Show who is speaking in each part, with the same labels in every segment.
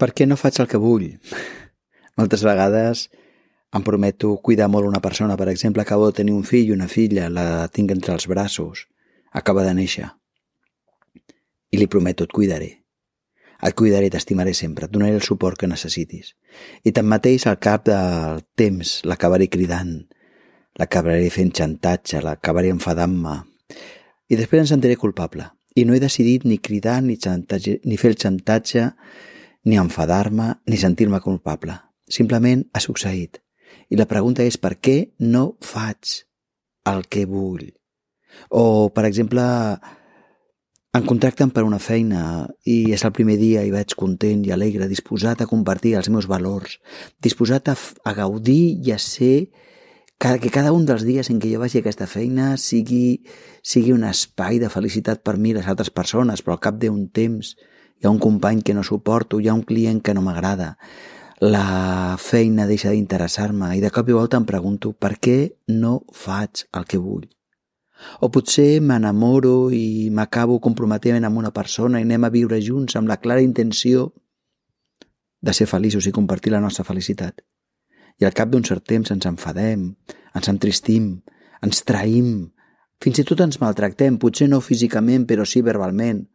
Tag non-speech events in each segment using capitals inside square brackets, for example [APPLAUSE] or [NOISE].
Speaker 1: Per què no faig el que vull? [LAUGHS] Moltes vegades em prometo cuidar molt una persona. Per exemple, acabo de tenir un fill i una filla, la tinc entre els braços, acaba de néixer. I li prometo, et cuidaré. Et cuidaré, t'estimaré sempre, et donaré el suport que necessitis. I tanmateix, al cap del temps, l'acabaré cridant, l'acabaré fent xantatge, l'acabaré enfadant-me. I després em sentiré culpable. I no he decidit ni cridar, ni, xantatge, ni fer el xantatge, ni enfadar-me, ni sentir-me culpable. Simplement ha succeït. I la pregunta és per què no faig el que vull? O, per exemple, em contracten per una feina i és el primer dia i vaig content i alegre, disposat a compartir els meus valors, disposat a, a gaudir i a ser que cada un dels dies en què jo vagi a aquesta feina sigui, sigui un espai de felicitat per mi i les altres persones, però al cap d'un temps hi ha un company que no suporto, hi ha un client que no m'agrada, la feina deixa d'interessar-me i de cop i volta em pregunto per què no faig el que vull. O potser m'enamoro i m'acabo comprometent amb una persona i anem a viure junts amb la clara intenció de ser feliços i compartir la nostra felicitat. I al cap d'un cert temps ens enfadem, ens entristim, ens traïm, fins i tot ens maltractem, potser no físicament, però sí verbalment,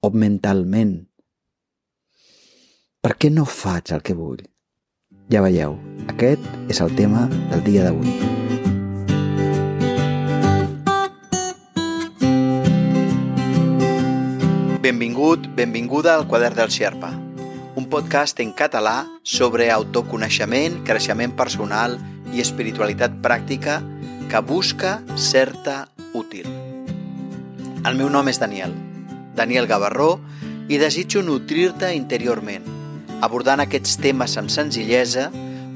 Speaker 1: o mentalment. Per què no faig el que vull? Ja veieu, aquest és el tema del dia d'avui. Benvingut, benvinguda al Quadern del Xerpa, un podcast en català sobre autoconeixement, creixement personal i espiritualitat pràctica que busca certa útil. El meu nom és Daniel Daniel Gavarró, i desitjo nutrir-te interiorment, abordant aquests temes amb senzillesa,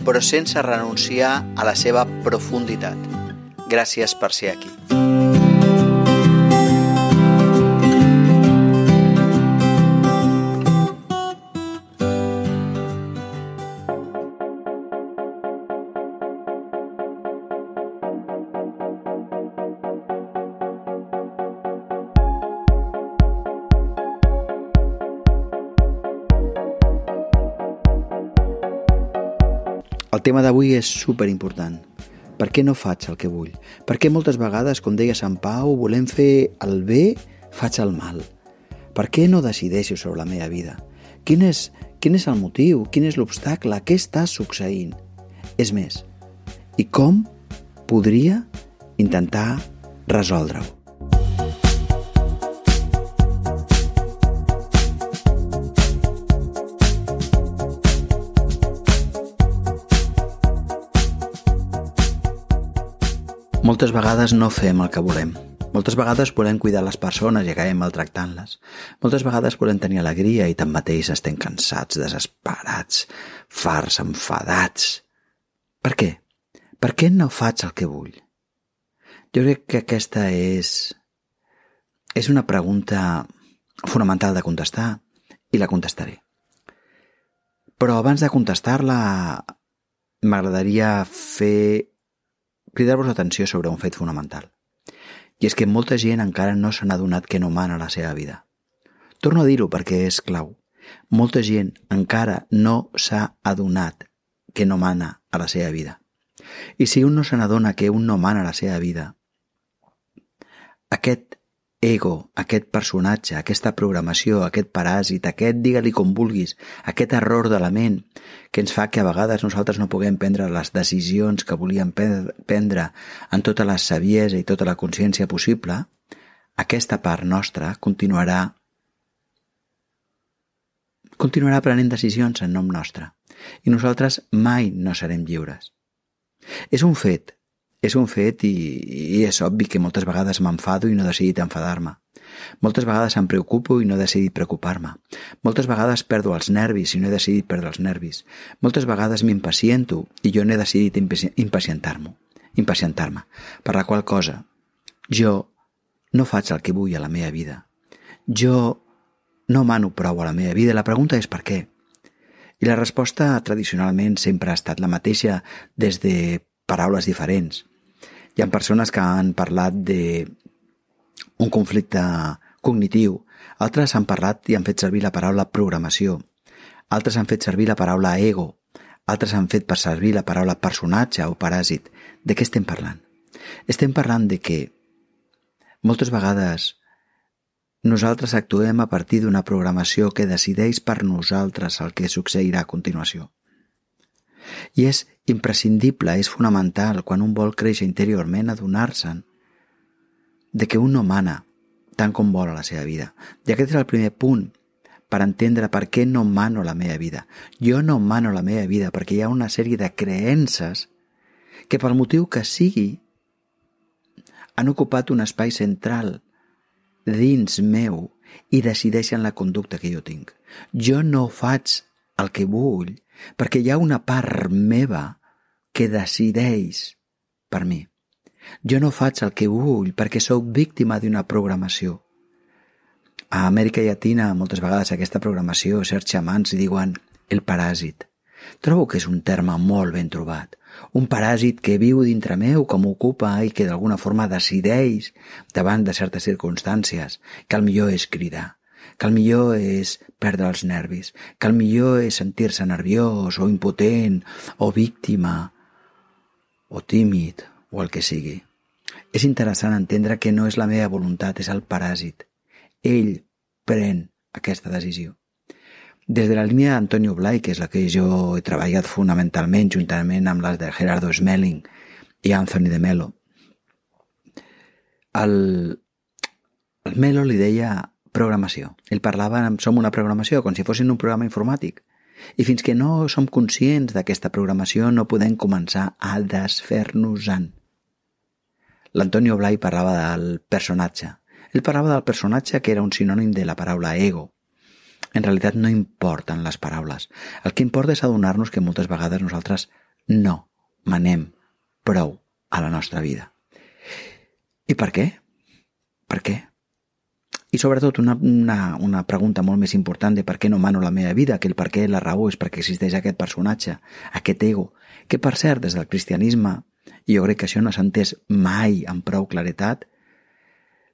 Speaker 1: però sense renunciar a la seva profunditat. Gràcies per ser aquí. El tema d'avui és super important. Per què no faig el que vull? Per què moltes vegades, com deia Sant Pau, volem fer el bé, faig el mal? Per què no decideixo sobre la meva vida? Quin és, quin és el motiu? Quin és l'obstacle? Què està succeint? És més, i com podria intentar resoldre-ho? Moltes vegades no fem el que volem. Moltes vegades volem cuidar les persones i acabem maltractant-les. Moltes vegades volem tenir alegria i tanmateix estem cansats, desesperats, farts, enfadats. Per què? Per què no faig el que vull? Jo crec que aquesta és... és una pregunta fonamental de contestar i la contestaré. Però abans de contestar-la m'agradaria fer cridar-vos l'atenció sobre un fet fonamental. I és que molta gent encara no s'ha adonat que no mana la seva vida. Torno a dir-ho perquè és clau. Molta gent encara no s'ha adonat que no mana a la seva vida. I si un no se n'adona que un no mana a la seva vida, aquest ego, aquest personatge, aquesta programació, aquest paràsit, aquest, digue-li com vulguis, aquest error de la ment que ens fa que a vegades nosaltres no puguem prendre les decisions que volíem prendre en tota la saviesa i tota la consciència possible, aquesta part nostra continuarà continuarà prenent decisions en nom nostre i nosaltres mai no serem lliures. És un fet és un fet i, i és obvi que moltes vegades m'enfado i no he decidit enfadar-me. Moltes vegades em preocupo i no he decidit preocupar-me. Moltes vegades perdo els nervis i no he decidit perdre els nervis. Moltes vegades m'impaciento i jo no he decidit impacientar-me. Impacientar-me. Per la qual cosa, jo no faig el que vull a la meva vida. Jo no mano prou a la meva vida. La pregunta és per què? I la resposta tradicionalment sempre ha estat la mateixa des de paraules diferents. Hi ha persones que han parlat de un conflicte cognitiu, altres han parlat i han fet servir la paraula programació. altres han fet servir la paraula ego, altres han fet per servir la paraula personatge o paràsit. De què estem parlant? Estem parlant de que moltes vegades nosaltres actuem a partir d'una programació que decideix per nosaltres el que succeirà a continuació. I és imprescindible, és fonamental, quan un vol créixer interiorment, adonar-se'n de que un no mana tant com vol a la seva vida. I aquest és el primer punt per entendre per què no mano la meva vida. Jo no mano la meva vida perquè hi ha una sèrie de creences que pel motiu que sigui han ocupat un espai central dins meu i decideixen la conducta que jo tinc. Jo no faig el que vull perquè hi ha una part meva que decideix per mi. Jo no faig el que vull perquè sóc víctima d'una programació. A Amèrica Llatina moltes vegades aquesta programació, certs xamans diuen el paràsit. Trobo que és un terme molt ben trobat. Un paràsit que viu dintre meu, com ocupa i que d'alguna forma decideix davant de certes circumstàncies que el millor és cridar, que el millor és perdre els nervis, que el millor és sentir-se nerviós o impotent o víctima o tímid o el que sigui. És interessant entendre que no és la meva voluntat, és el paràsit. Ell pren aquesta decisió. Des de la línia d'Antonio Blay, que és la que jo he treballat fonamentalment juntament amb les de Gerardo Smelling i Anthony de Melo, el, el Melo li deia programació. Ell parlava, som una programació, com si fossin un programa informàtic. I fins que no som conscients d'aquesta programació no podem començar a desfer-nos-en. L'Antonio Blay parlava del personatge. Ell parlava del personatge que era un sinònim de la paraula ego. En realitat no importen les paraules. El que importa és adonar-nos que moltes vegades nosaltres no manem prou a la nostra vida. I per què? Per què? I sobretot una, una, una pregunta molt més important de per què no mano la meva vida, que el per què, la raó és perquè existeix aquest personatge, aquest ego, que per cert, des del cristianisme, i jo crec que això no s'ha entès mai amb prou claretat,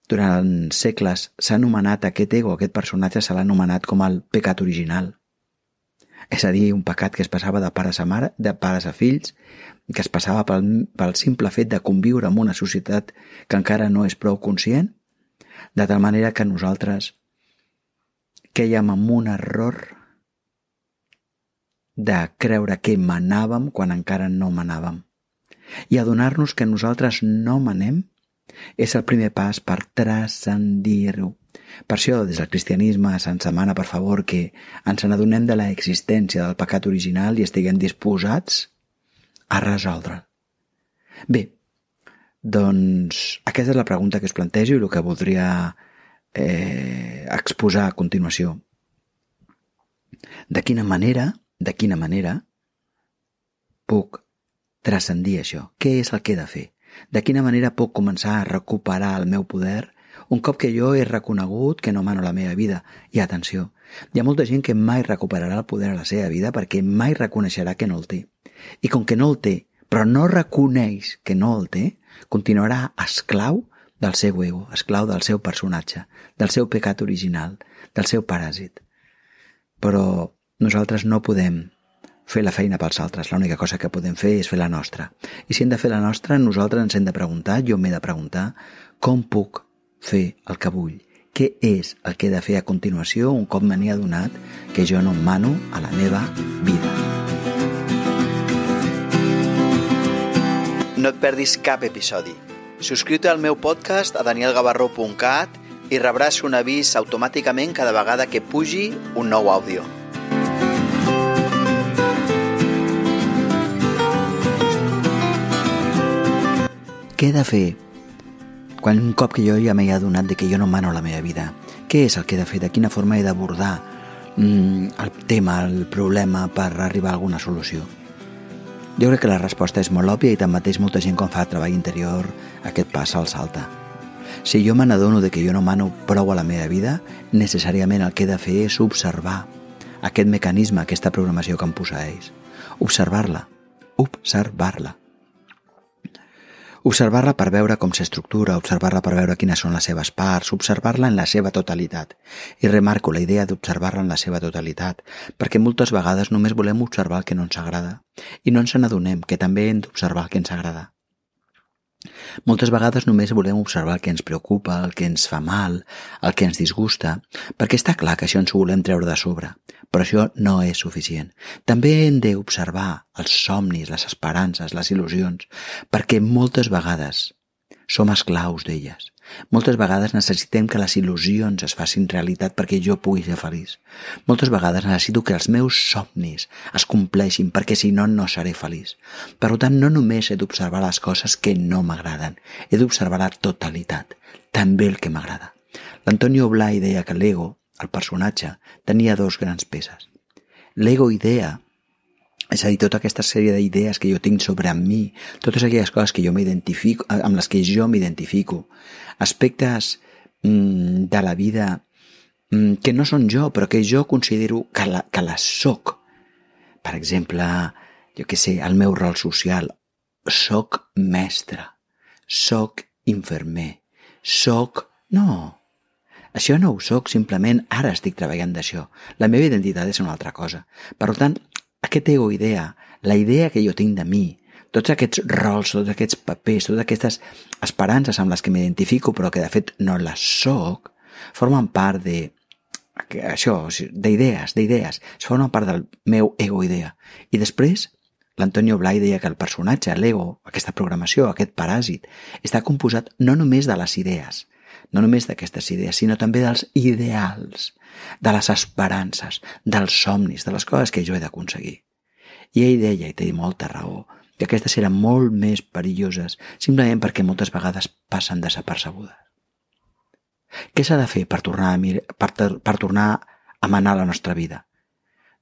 Speaker 1: durant segles s'ha anomenat aquest ego, aquest personatge se l'ha anomenat com el pecat original. És a dir, un pecat que es passava de pares a mare, de pares a fills, que es passava pel, pel simple fet de conviure en una societat que encara no és prou conscient de tal manera que nosaltres quèiem en un error de creure que manàvem quan encara no manàvem. I adonar-nos que nosaltres no manem és el primer pas per transcendir-ho. Per això, des del cristianisme se'ns demana, per favor, que ens n'adonem de l'existència del pecat original i estiguem disposats a resoldre'l. Bé, doncs aquesta és la pregunta que us plantejo i el que voldria eh, exposar a continuació. De quina manera, de quina manera puc transcendir això? Què és el que he de fer? De quina manera puc començar a recuperar el meu poder un cop que jo he reconegut que no mano la meva vida? I atenció, hi ha molta gent que mai recuperarà el poder a la seva vida perquè mai reconeixerà que no el té. I com que no el té, però no reconeix que no el té, continuarà esclau del seu ego, esclau del seu personatge, del seu pecat original, del seu paràsit. Però nosaltres no podem fer la feina pels altres, l'única cosa que podem fer és fer la nostra. I si hem de fer la nostra, nosaltres ens hem de preguntar, jo m'he de preguntar, com puc fer el que vull? Què és el que he de fer a continuació un cop me n'he adonat que jo no mano a la meva vida? No et perdis cap episodi. Subscriu-te al meu podcast a danielgavarró.cat i rebràs un avís automàticament cada vegada que pugi un nou àudio. Què he de fer quan un cop que jo ja m'he adonat de que jo no mano la meva vida? Què és el que he de fer? De quina forma he d'abordar mm, el tema, el problema per arribar a alguna solució? Jo crec que la resposta és molt òbvia i tanmateix molta gent quan fa treball interior aquest pas se'l salta. Si jo me n'adono que jo no mano prou a la meva vida, necessàriament el que he de fer és observar aquest mecanisme, aquesta programació que em posseeix. Observar-la. Observar-la. Observar-la per veure com s'estructura, observar-la per veure quines són les seves parts, observar-la en la seva totalitat. I remarco la idea d'observar-la en la seva totalitat, perquè moltes vegades només volem observar el que no ens agrada i no ens n'adonem que també hem d'observar el que ens agrada. Moltes vegades només volem observar el que ens preocupa, el que ens fa mal, el que ens disgusta, perquè està clar que això ens ho volem treure de sobre, però això no és suficient. També hem d'observar els somnis, les esperances, les il·lusions, perquè moltes vegades som esclaus d'elles. Moltes vegades necessitem que les il·lusions es facin realitat perquè jo pugui ser feliç. Moltes vegades necessito que els meus somnis es compleixin perquè si no, no seré feliç. Per tant, no només he d'observar les coses que no m'agraden, he d'observar la totalitat, també el que m'agrada. L'Antonio Blai deia que l'ego, el personatge, tenia dos grans peces. L'ego idea és a dir, tota aquesta sèrie d'idees que jo tinc sobre mi, totes aquelles coses que jo m'identifico, amb les que jo m'identifico, aspectes mm, de la vida mm, que no són jo, però que jo considero que, la, que les soc. Per exemple, jo que sé, el meu rol social, soc mestre, soc infermer, soc... No, això no ho soc, simplement ara estic treballant d'això. La meva identitat és una altra cosa. Per tant, aquest ego idea, la idea que jo tinc de mi, tots aquests rols, tots aquests papers, totes aquestes esperances amb les que m'identifico però que de fet no les soc, formen part de això, d'idees, d'idees, formen part del meu ego idea. I després, l'Antonio Blai deia que el personatge, l'ego, aquesta programació, aquest paràsit, està composat no només de les idees, no només d'aquestes idees, sinó també dels ideals, de les esperances, dels somnis, de les coses que jo he d'aconseguir. I ell deia, i té molta raó, que aquestes eren molt més perilloses simplement perquè moltes vegades passen desapercebudes. Què s'ha de fer per tornar a, mir per, per tornar a manar la nostra vida?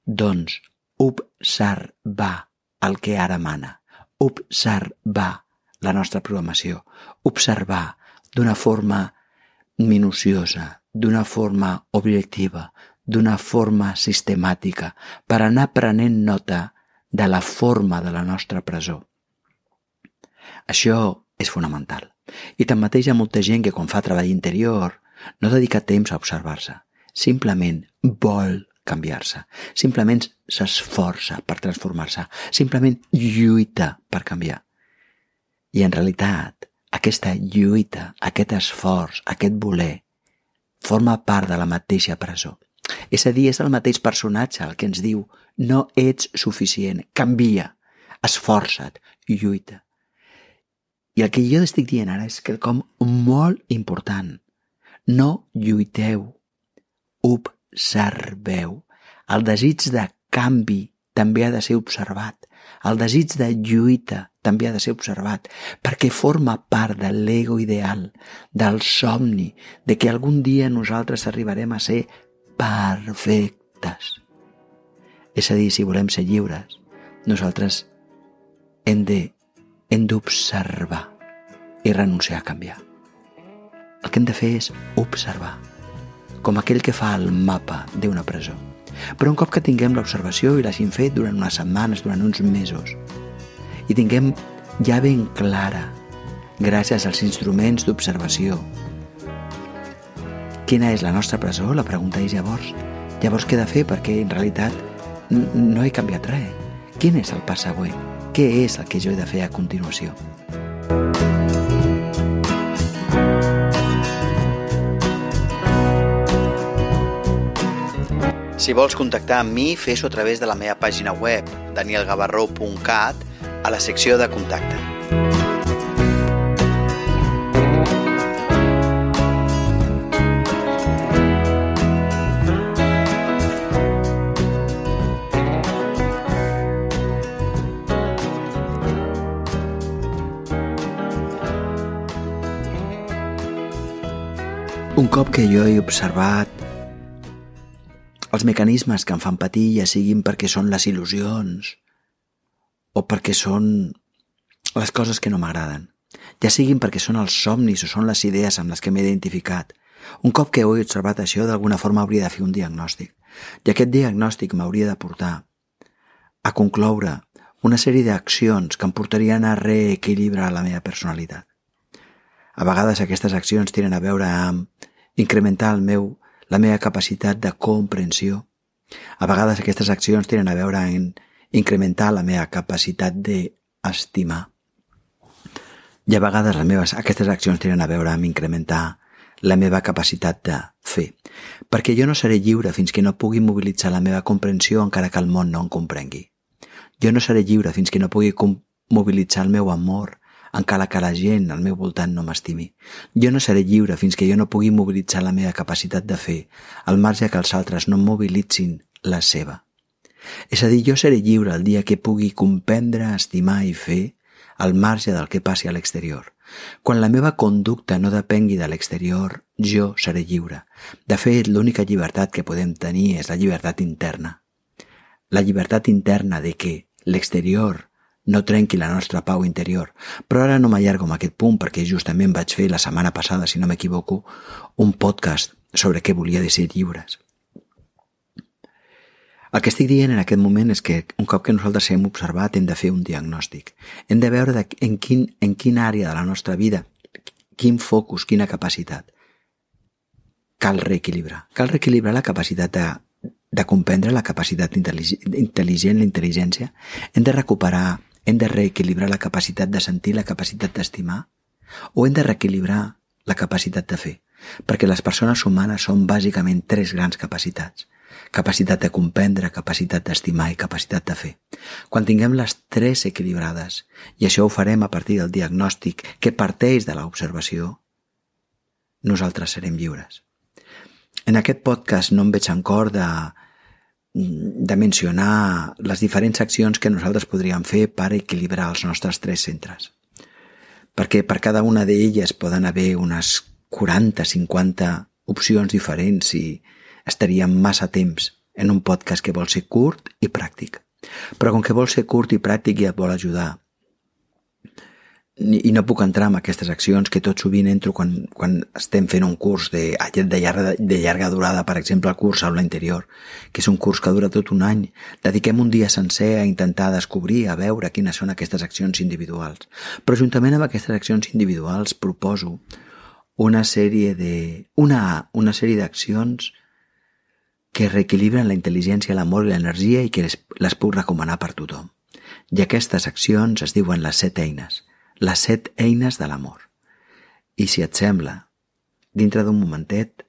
Speaker 1: Doncs observar el que ara mana, observar la nostra programació, observar d'una forma minuciosa, d'una forma objectiva, d'una forma sistemàtica, per anar prenent nota de la forma de la nostra presó. Això és fonamental. I tanmateix hi ha molta gent que quan fa treball interior no dedica temps a observar-se. Simplement vol canviar-se. Simplement s'esforça per transformar-se. Simplement lluita per canviar. I en realitat, aquesta lluita, aquest esforç, aquest voler, forma part de la mateixa presó. És a dir, és el mateix personatge el que ens diu no ets suficient, canvia, esforça't, lluita. I el que jo estic dient ara és que com molt important. No lluiteu, observeu. El desig de canvi també ha de ser observat. El desig de lluita també ha de ser observat, perquè forma part de l'ego ideal, del somni, de que algun dia nosaltres arribarem a ser perfectes. És a dir, si volem ser lliures, nosaltres hem de hem d'observar i renunciar a canviar. El que hem de fer és observar, com aquell que fa el mapa d'una presó. Però un cop que tinguem l'observació i l'hagin fet durant unes setmanes, durant uns mesos, i tinguem ja ben clara, gràcies als instruments d'observació, quina és la nostra presó? La pregunta és llavors. Llavors què he de fer? Perquè en realitat no he canviat res. Quin és el pas següent? Què és el que jo he de fer a continuació? Si vols contactar amb mi, fes-ho a través de la meva pàgina web, danielgavarró.cat, a la secció de contacte. Un cop que jo he observat els mecanismes que em fan patir, ja siguin perquè són les il·lusions o perquè són les coses que no m'agraden, ja siguin perquè són els somnis o són les idees amb les que m'he identificat. Un cop que ho he observat això, d'alguna forma hauria de fer un diagnòstic. I aquest diagnòstic m'hauria de portar a concloure una sèrie d'accions que em portarien a reequilibrar la meva personalitat. A vegades aquestes accions tenen a veure amb incrementar el meu, la meva capacitat de comprensió. A vegades aquestes accions tenen a veure en incrementar la meva capacitat d'estimar. I a vegades les meves, aquestes accions tenen a veure amb incrementar la meva capacitat de fer. Perquè jo no seré lliure fins que no pugui mobilitzar la meva comprensió encara que el món no em comprengui. Jo no seré lliure fins que no pugui mobilitzar el meu amor encara que la gent al meu voltant no m'estimi. Jo no seré lliure fins que jo no pugui mobilitzar la meva capacitat de fer, al marge que els altres no mobilitzin la seva. És a dir, jo seré lliure el dia que pugui comprendre, estimar i fer al marge del que passi a l'exterior. Quan la meva conducta no depengui de l'exterior, jo seré lliure. De fet, l'única llibertat que podem tenir és la llibertat interna. La llibertat interna de que l'exterior no trenqui la nostra pau interior. Però ara no m'allargo amb aquest punt perquè justament vaig fer la setmana passada, si no m'equivoco, un podcast sobre què volia de ser lliures. El que estic dient en aquest moment és que un cop que nosaltres hem observat hem de fer un diagnòstic. Hem de veure de en, quin, en quina àrea de la nostra vida, quin focus, quina capacitat cal reequilibrar. Cal reequilibrar la capacitat de, de comprendre la capacitat intel·ligent, la intel·ligència. Hem de recuperar hem de reequilibrar la capacitat de sentir, la capacitat d'estimar, o hem de reequilibrar la capacitat de fer, perquè les persones humanes són bàsicament tres grans capacitats. Capacitat de comprendre, capacitat d'estimar i capacitat de fer. Quan tinguem les tres equilibrades, i això ho farem a partir del diagnòstic que parteix de l'observació, nosaltres serem lliures. En aquest podcast no em veig en cor de de mencionar les diferents accions que nosaltres podríem fer per equilibrar els nostres tres centres. Perquè per cada una d'elles poden haver unes 40-50 opcions diferents i estaríem massa temps en un podcast que vol ser curt i pràctic. Però com que vol ser curt i pràctic i et vol ajudar i no puc entrar en aquestes accions que tot sovint entro quan, quan estem fent un curs de, de, llarga, de llarga durada, per exemple el curs Aula Interior, que és un curs que dura tot un any. Dediquem un dia sencer a intentar descobrir, a veure quines són aquestes accions individuals. Però juntament amb aquestes accions individuals proposo una sèrie de, una, una sèrie d'accions que reequilibren la intel·ligència, l'amor i l'energia i que les, les puc recomanar per tothom. I aquestes accions es diuen les set eines – les set eines de l'amor. I si et sembla, dintre d'un momentet,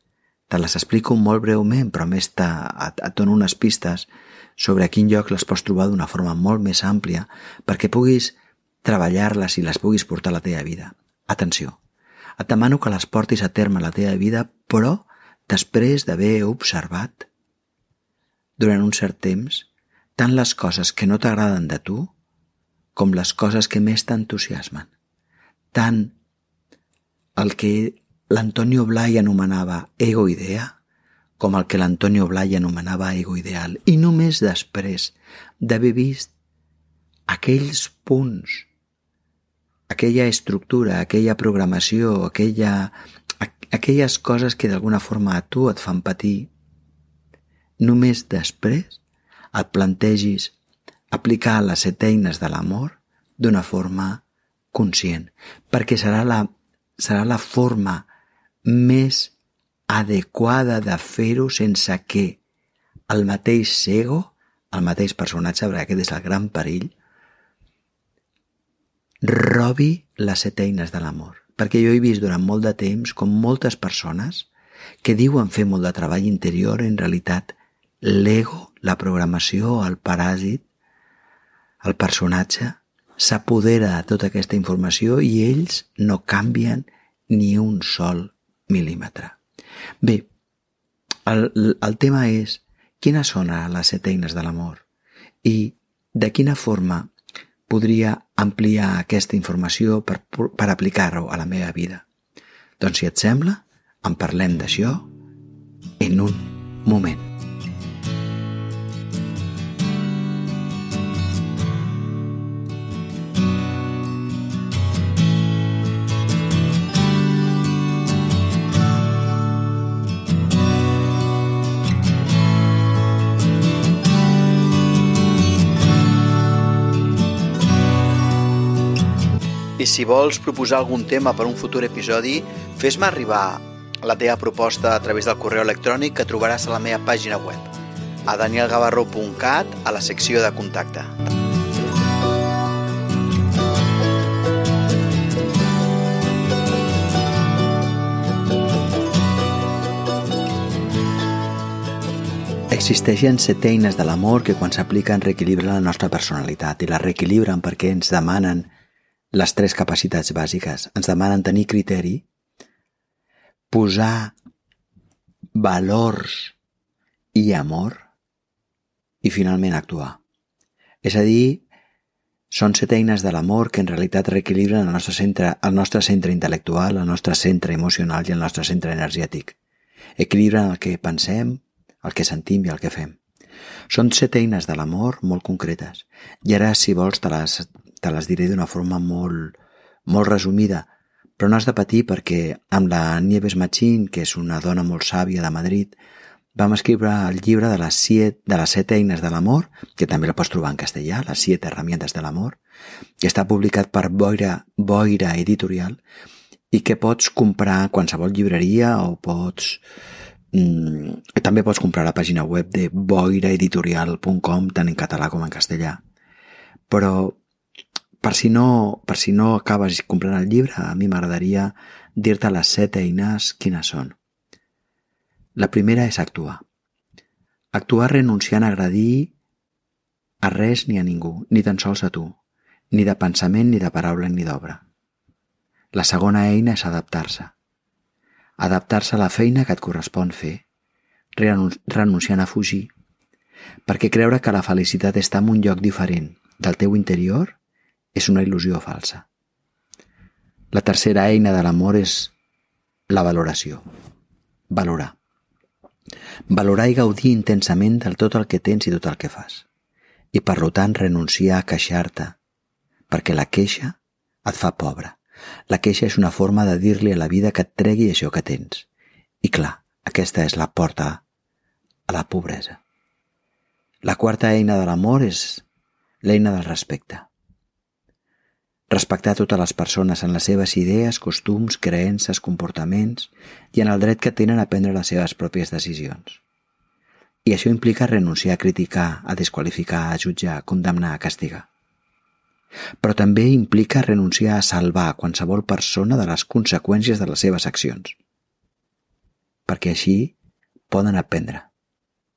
Speaker 1: te les explico molt breument, però més te, et, et dono unes pistes sobre a quin lloc les pots trobar d'una forma molt més àmplia perquè puguis treballar-les i les puguis portar a la teva vida. Atenció, et demano que les portis a terme a la teva vida, però després d'haver observat durant un cert temps tant les coses que no t'agraden de tu com les coses que més t'entusiasmen. Tant el que l'Antonio Blai anomenava ego-idea com el que l'Antonio Blai anomenava ego-ideal. I només després d'haver vist aquells punts, aquella estructura, aquella programació, aquella, aquelles coses que d'alguna forma a tu et fan patir, només després et plantegis aplicar les set eines de l'amor d'una forma conscient, perquè serà la, serà la forma més adequada de fer-ho sense que el mateix ego, el mateix personatge, perquè aquest és el gran perill, robi les set eines de l'amor. Perquè jo he vist durant molt de temps com moltes persones que diuen fer molt de treball interior, en realitat l'ego, la programació, el paràsit, el personatge s'apodera de tota aquesta informació i ells no canvien ni un sol mil·límetre. Bé, el, el tema és quines són les set eines de l'amor i de quina forma podria ampliar aquesta informació per, per aplicar-ho a la meva vida. Doncs si et sembla, en parlem d'això en un moment. Si vols proposar algun tema per un futur episodi, fes-me arribar la teva proposta a través del correu electrònic que trobaràs a la meva pàgina web, a danielgavarro.cat a la secció de contacte. Existeixen set eines de l'amor que quan s'apliquen reequilibren la nostra personalitat i la reequilibren perquè ens demanen les tres capacitats bàsiques. Ens demanen tenir criteri, posar valors i amor i finalment actuar. És a dir, són set eines de l'amor que en realitat reequilibren el nostre centre, el nostre centre intel·lectual, el nostre centre emocional i el nostre centre energètic. Equilibren el que pensem, el que sentim i el que fem. Són set eines de l'amor molt concretes. I ara, si vols, te les, te les diré d'una forma molt, molt resumida, però no has de patir perquè amb la Nieves Machín, que és una dona molt sàvia de Madrid, vam escriure el llibre de les, siete, de les set eines de l'amor, que també la pots trobar en castellà, les siete herramientas de l'amor, que està publicat per Boira, Boira Editorial i que pots comprar a qualsevol llibreria o pots Mm, també pots comprar la pàgina web de boiraeditorial.com tant en català com en castellà. Però per si no, per si no acabes comprant el llibre, a mi m'agradaria dir-te les set eines quines són. La primera és actuar. Actuar renunciant a agradir a res ni a ningú, ni tan sols a tu, ni de pensament, ni de paraula, ni d'obra. La segona eina és adaptar-se adaptar-se a la feina que et correspon fer, renunciant a fugir, perquè creure que la felicitat està en un lloc diferent del teu interior és una il·lusió falsa. La tercera eina de l'amor és la valoració. Valorar. Valorar i gaudir intensament del tot el que tens i tot el que fas. I per tant renunciar a queixar-te, perquè la queixa et fa pobre la queixa és una forma de dir-li a la vida que et tregui això que tens. I clar, aquesta és la porta a la pobresa. La quarta eina de l'amor és l'eina del respecte. Respectar totes les persones en les seves idees, costums, creences, comportaments i en el dret que tenen a prendre les seves pròpies decisions. I això implica renunciar a criticar, a desqualificar, a jutjar, a condemnar, a castigar però també implica renunciar a salvar qualsevol persona de les conseqüències de les seves accions, perquè així poden aprendre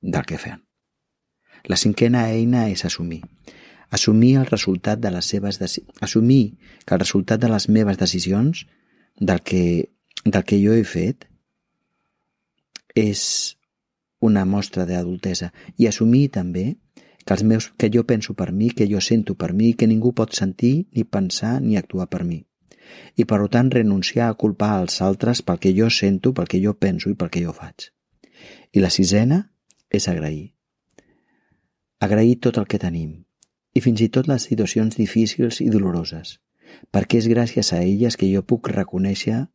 Speaker 1: del que fan. La cinquena eina és assumir. Assumir el resultat de les seves assumir que el resultat de les meves decisions del que, del que jo he fet és una mostra d'adultesa i assumir també que, els meus, que jo penso per mi, que jo sento per mi, que ningú pot sentir, ni pensar, ni actuar per mi. I per tant renunciar a culpar als altres pel que jo sento, pel que jo penso i pel que jo faig. I la sisena és agrair. Agrair tot el que tenim, i fins i tot les situacions difícils i doloroses, perquè és gràcies a elles que jo puc reconèixer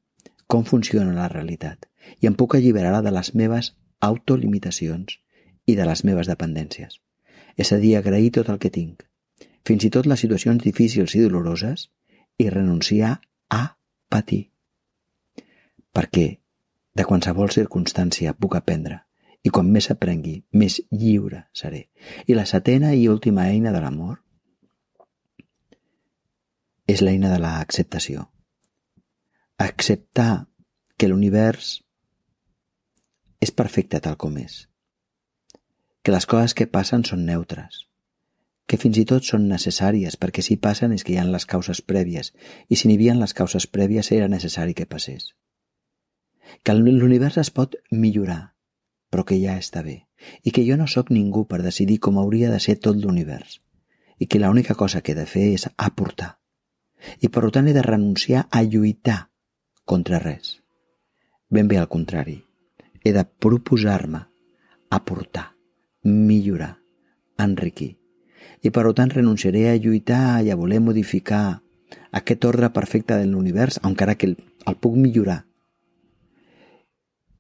Speaker 1: com funciona la realitat i em puc alliberar de les meves autolimitacions i de les meves dependències és a dir, agrair tot el que tinc, fins i tot les situacions difícils i doloroses, i renunciar a patir. Perquè de qualsevol circumstància puc aprendre, i quan més aprengui, més lliure seré. I la setena i última eina de l'amor és l'eina de l'acceptació. Acceptar que l'univers és perfecte tal com és que les coses que passen són neutres, que fins i tot són necessàries perquè si passen és que hi ha les causes prèvies i si n'hi havia les causes prèvies era necessari que passés. Que l'univers es pot millorar, però que ja està bé i que jo no sóc ningú per decidir com hauria de ser tot l'univers i que l'única cosa que he de fer és aportar i per tant he de renunciar a lluitar contra res. Ben bé al contrari, he de proposar-me aportar millorar, enriquir. I per tant renunciaré a lluitar i a voler modificar aquest ordre perfecte de l'univers, encara que el, el puc millorar.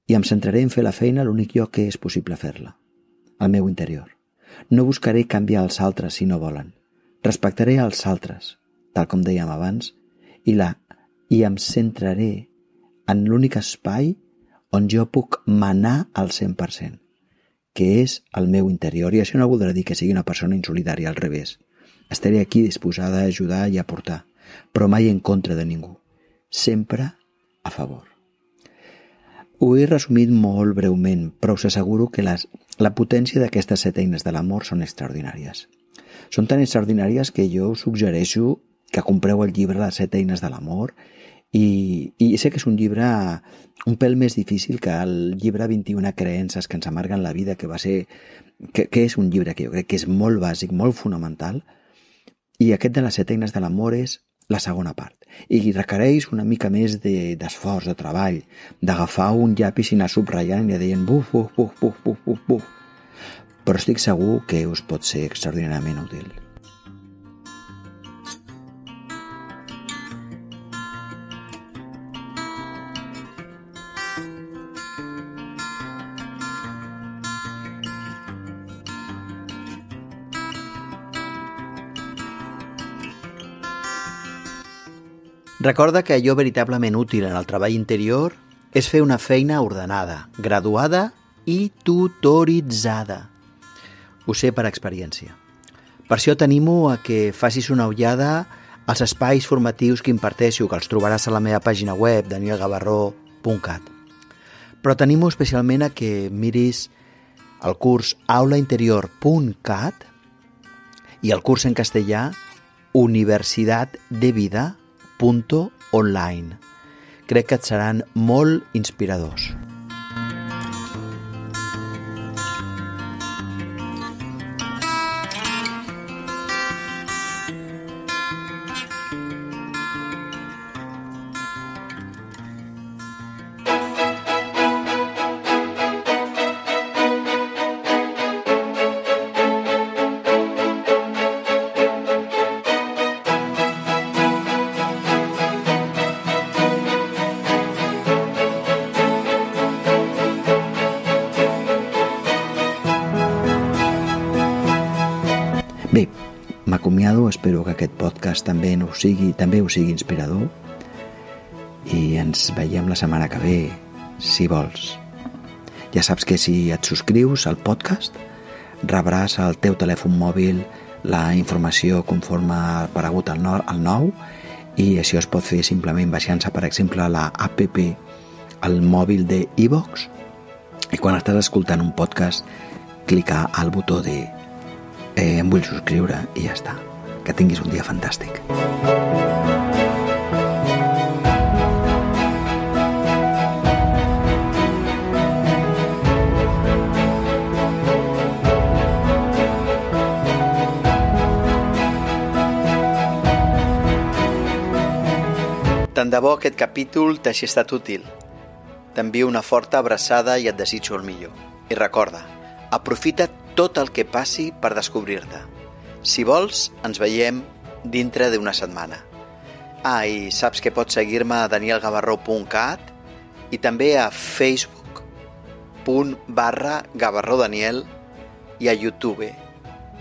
Speaker 1: I em centraré en fer la feina l'únic lloc que és possible fer-la, al meu interior. No buscaré canviar els altres si no volen. Respectaré els altres, tal com dèiem abans, i, la, i em centraré en l'únic espai on jo puc manar al 100%, que és el meu interior. I això no voldrà dir que sigui una persona insolidària, al revés. Estaré aquí disposada a ajudar i a portar, però mai en contra de ningú. Sempre a favor. Ho he resumit molt breument, però us asseguro que les, la potència d'aquestes set eines de l'amor són extraordinàries. Són tan extraordinàries que jo us suggereixo que compreu el llibre Les set eines de l'amor i, i sé que és un llibre un pèl més difícil que el llibre 21 creences que ens amarguen la vida, que va ser que, que és un llibre que jo crec que és molt bàsic, molt fonamental, i aquest de les set eines de l'amor és la segona part. I requereix una mica més d'esforç, de, de treball, d'agafar un llapis i anar subratllant i deien buf, buf, buf, buf, buf, buf, buf. Però estic segur que us pot ser extraordinàriament útil. Recorda que allò veritablement útil en el treball interior és fer una feina ordenada, graduada i tutoritzada. Ho sé per experiència. Per això t'animo a que facis una ullada als espais formatius que imparteixo, que els trobaràs a la meva pàgina web, danielgavarró.cat. Però t'animo especialment a que miris el curs aulainterior.cat i el curs en castellà Universitat de Vida online. Crec que et seran molt inspiradors. M'acomiado, espero que aquest podcast també no ho sigui, també us sigui inspirador i ens veiem la setmana que ve, si vols. Ja saps que si et subscrius al podcast rebràs al teu telèfon mòbil la informació conforme ha aparegut el, no, el nou i això es pot fer simplement baixant-se, per exemple, la app al mòbil de iVox i quan estàs escoltant un podcast clicar al botó de eh, em vull subscriure i ja està. Que tinguis un dia fantàstic. Tant de bo aquest capítol t'hagi estat útil. T'envio una forta abraçada i et desitjo el millor. I recorda, aprofita tot el que passi per descobrir-te. Si vols, ens veiem dintre d'una setmana. Ah, i saps que pots seguir-me a danielgavarró.cat i també a facebook.com barra gavarrodaniel i a youtube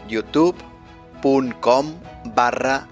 Speaker 1: youtube.com barra.